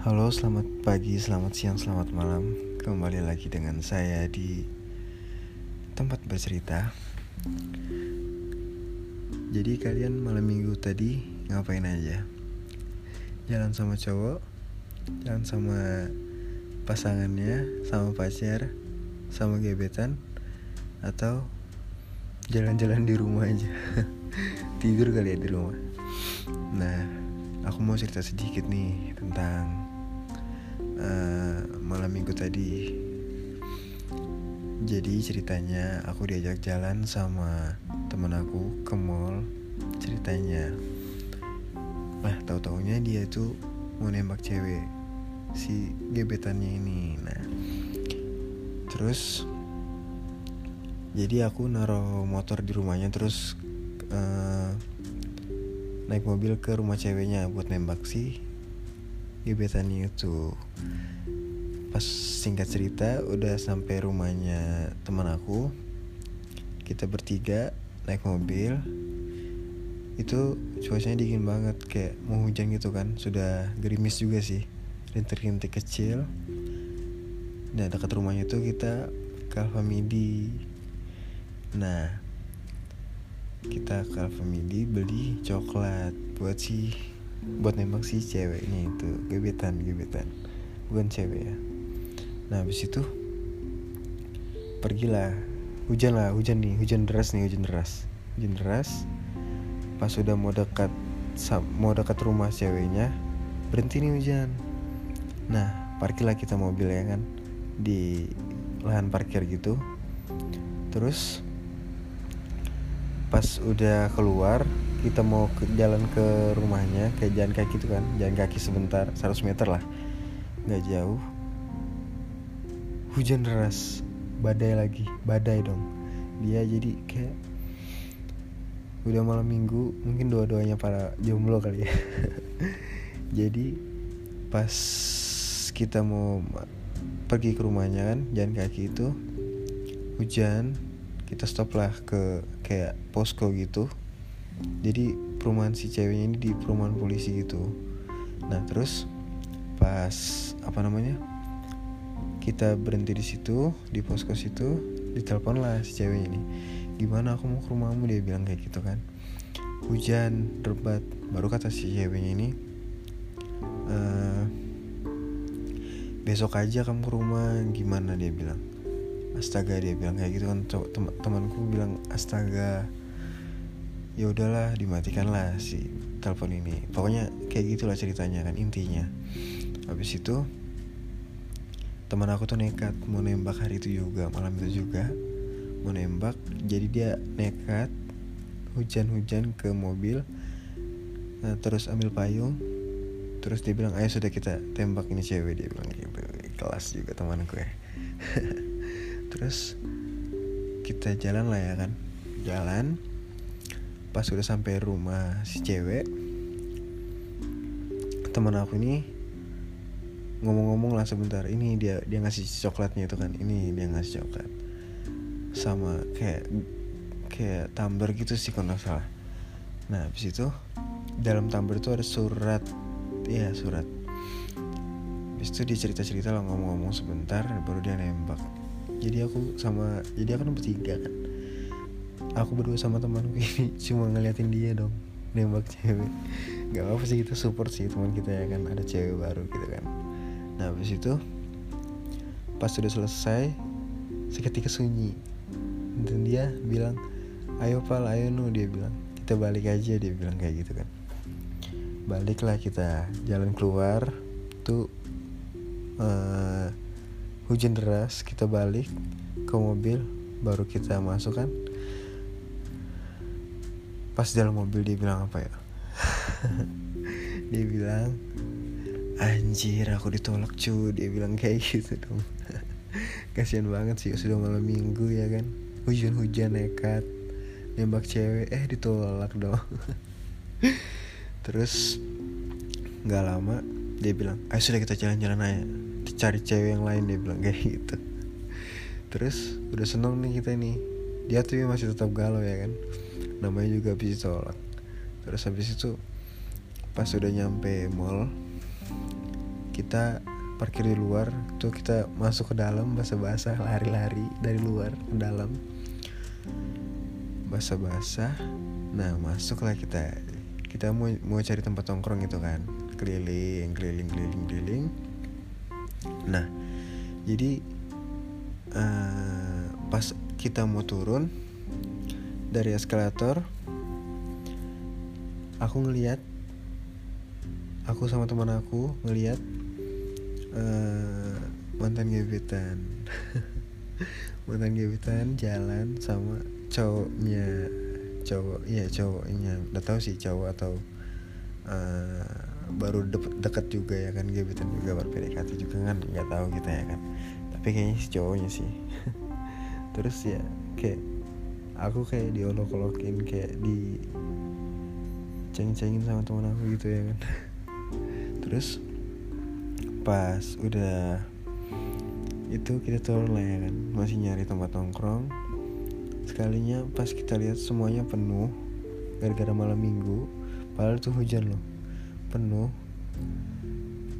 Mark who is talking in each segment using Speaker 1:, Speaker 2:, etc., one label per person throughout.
Speaker 1: Halo, selamat pagi, selamat siang, selamat malam. Kembali lagi dengan saya di tempat bercerita. Jadi kalian malam minggu tadi ngapain aja? Jalan sama cowok, jalan sama pasangannya, sama pacar, sama gebetan, atau jalan-jalan di rumah aja? Tidur kali ya di rumah. Nah, aku mau cerita sedikit nih tentang malam minggu tadi. Jadi ceritanya aku diajak jalan sama temen aku ke mall ceritanya. Nah tahu taunya dia tuh mau nembak cewek si gebetannya ini. Nah terus jadi aku naruh motor di rumahnya terus uh, naik mobil ke rumah ceweknya buat nembak sih gebetannya itu pas singkat cerita udah sampai rumahnya teman aku kita bertiga naik mobil. Itu cuacanya dingin banget kayak mau hujan gitu kan sudah gerimis juga sih rintik-rintik kecil. Nah dekat rumahnya tuh kita ke Alfamidi nah kita ke Alfamidi beli coklat buat si buat nembak si ceweknya itu gebetan gebetan. Bukan cewek ya nah habis itu pergilah. Hujan lah hujan nih hujan deras nih hujan deras. Hujan deras. Pas sudah mau dekat mau dekat rumah ceweknya berhenti nih hujan. Nah parkirlah kita mobil ya kan di lahan parkir gitu. Terus pas udah keluar kita mau ke jalan ke rumahnya kayak jalan kaki itu kan jalan kaki sebentar 100 meter lah. Nggak jauh hujan deras badai lagi badai dong. Dia jadi kayak udah malam minggu mungkin dua-duanya para jomblo kali ya. Jadi pas kita mau pergi ke rumahnya kan jalan kaki itu hujan kita stop lah ke kayak posko gitu. Jadi perumahan si ceweknya ini di perumahan polisi gitu. Nah terus pas apa namanya kita berhenti di situ di posko situ ditelepon lah si cewek ini. Gimana aku mau ke rumahmu? dia bilang kayak gitu kan. Hujan rebat baru kata si ceweknya ini e, besok aja kamu ke rumah. Gimana dia bilang. Astaga dia bilang kayak gitu kan. Tem temanku bilang astaga ya udahlah dimatikan lah si telepon ini. Pokoknya kayak gitulah ceritanya kan intinya. Habis itu teman aku tuh nekat mau nembak hari itu juga malam itu juga. Mau nembak jadi dia nekat hujan-hujan ke mobil nah, terus ambil payung. Terus dia bilang ayo sudah kita tembak ini cewek dia bilang gitu. Kelas juga temanku ya terus kita jalan lah ya kan. Jalan pas udah sampai rumah si cewek teman aku ini ngomong-ngomong lah sebentar. Ini dia dia ngasih coklatnya itu kan. Ini dia ngasih coklat. Sama kayak kayak tumbler gitu sih kalau nggak salah. Nah habis itu dalam tumbler itu ada surat. Iya surat. Habis itu dia cerita-cerita lah ngomong-ngomong sebentar baru dia nembak. Jadi aku sama jadi aku bertiga kan. Aku berdua sama temanku ini cuma ngeliatin dia dong nembak cewek. Nggak apa sih kita support sih teman kita ya kan. Ada cewek baru gitu kan nah habis itu pas sudah selesai seketika sunyi. Dan dia bilang ayo pal ayo nu dia bilang. Kita balik aja dia bilang kayak gitu kan. Baliklah kita jalan keluar tuh uh, hujan deras kita balik ke mobil baru kita masuk kan. Pas dalam mobil dia bilang apa ya? Dia bilang anjir aku ditolak cu. Dia bilang kayak gitu dong. Kasihan banget sih sudah malam minggu ya kan? Hujan-hujan nekat nembak cewek eh ditolak dong. Terus nggak lama dia bilang ayo sudah kita jalan-jalan aja. Cari cewek yang lain dia bilang kayak gitu. Terus udah seneng nih kita nih dia tuh masih tetap galau ya kan? Namanya juga habis ditolak. Terus habis itu pas udah nyampe mall kita parkir di luar tuh kita masuk ke dalam basah-basah lari-lari dari luar ke dalam. Basah-basah nah masuklah kita. Kita mau mau cari tempat nongkrong gitu kan. Keliling keliling keliling keliling. Nah jadi uh, pas kita mau turun dari eskalator aku ngeliat aku sama teman aku ngeliat uh, mantan gebetan. Mantan gebetan jalan sama cowoknya cowok iya cowoknya. Udah tahu sih cowok atau uh, baru de deket juga ya kan gebetan juga baru PDKT juga kan nggak tahu kita ya kan. Tapi kayaknya si cowoknya sih. Terus ya kayak aku kayak diolok-olokin kayak di ceng-cengin sama teman aku gitu ya kan terus pas udah itu kita turun lah ya kan. Masih nyari tempat nongkrong. Sekalinya pas kita lihat semuanya penuh gara-gara malam minggu padahal itu hujan loh. Penuh.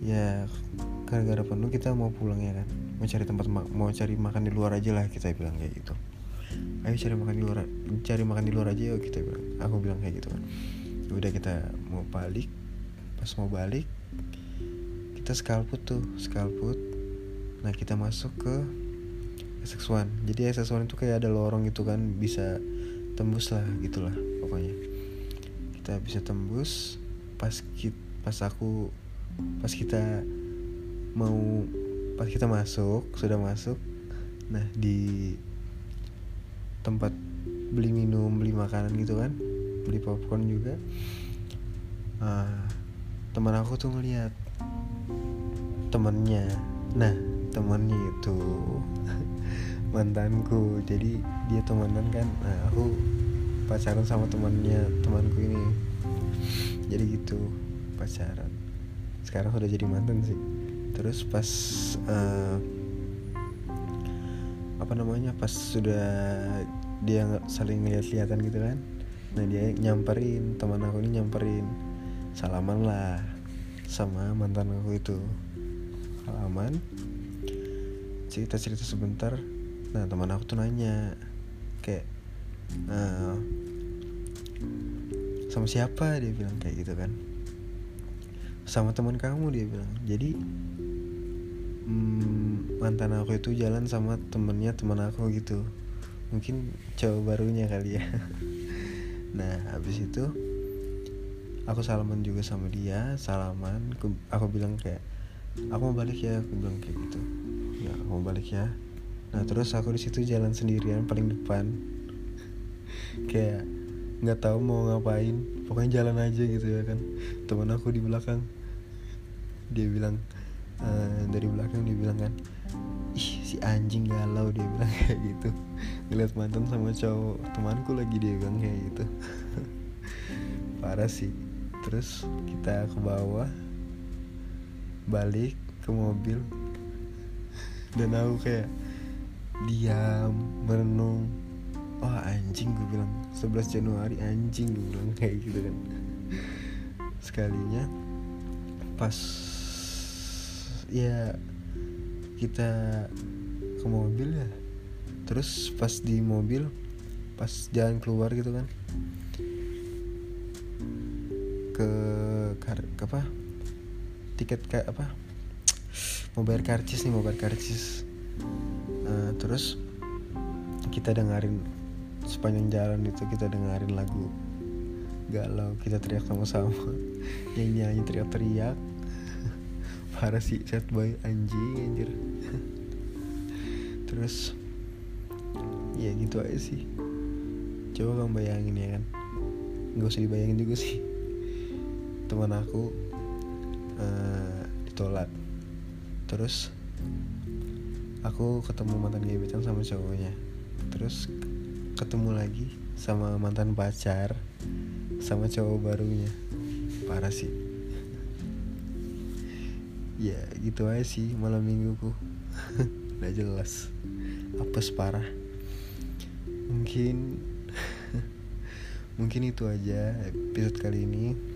Speaker 1: Ya gara-gara penuh kita mau pulang ya kan. Mau cari tempat mau cari makan di luar aja lah kita bilang kayak gitu. Ayo cari makan di luar cari makan di luar aja yuk kita bilang. Aku bilang kayak gitu kan. Udah kita mau balik pas mau balik kita skalput tuh skalput nah kita masuk ke SX1 jadi SX1 itu kayak ada lorong itu kan bisa tembus lah gitulah pokoknya. Kita bisa tembus. Pas kita pas aku pas kita mau pas kita masuk sudah masuk. Nah di tempat beli minum beli makanan gitu kan beli popcorn juga. Uh, teman aku tuh ngeliat temennya. Nah temennya itu mantanku. Jadi dia temenan kan? Nah aku pacaran sama temannya temanku ini. Jadi gitu pacaran. Sekarang udah jadi mantan sih. Terus pas uh, apa namanya pas sudah dia saling ngeliat-lihatan gitu kan? Nah dia nyamperin teman aku ini nyamperin salaman lah sama mantan aku itu. Halaman cerita cerita sebentar. Nah teman aku tuh nanya kayak uh, sama siapa? Dia bilang kayak gitu kan. Sama teman kamu dia bilang. Jadi hmm, mantan aku itu jalan sama temennya teman aku gitu. Mungkin cowok barunya kali ya. Nah habis itu aku salaman juga sama dia salaman. Aku, aku bilang kayak aku mau balik ya aku bilang kayak gitu. Ya aku mau balik ya. Nah terus aku di situ jalan sendirian paling depan. Kayak nggak tahu mau ngapain. Pokoknya jalan aja gitu ya kan. Teman aku di belakang. Dia bilang uh, dari belakang dia bilang kan ih si anjing galau dia bilang kayak gitu. Ngeliat mantan sama cowok. Temanku lagi dia bilang kayak gitu. Parah sih terus kita ke bawah. Balik ke mobil. Dan aku kayak diam merenung. Wah anjing gue bilang. 11 Januari anjing gue bilang kayak gitu kan. Sekalinya pas ya kita ke mobil ya. Terus pas di mobil pas jalan keluar gitu kan ke ke apa? Tiket kayak apa? Mau bayar karcis nih mau bayar karcis uh, terus kita dengerin sepanjang jalan itu kita dengerin lagu galau kita teriak sama-sama. Nyanyi nyanyi teriak-teriak. Parah sih set boy anjing anjir. Terus ya gitu aja sih. Coba kamu bayangin ya kan? Nggak usah dibayangin juga sih teman aku uh, ditolak. Terus aku ketemu mantan gebetan sama cowoknya. Terus ketemu lagi sama mantan pacar sama cowok barunya. Parah sih. Ya gitu aja sih malam mingguku. Udah jelas. Apes parah. Mungkin mungkin itu aja episode kali ini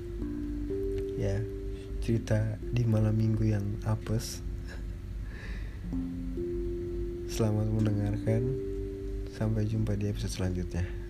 Speaker 1: ya cerita di malam minggu yang apes. Selamat mendengarkan. Sampai jumpa di episode selanjutnya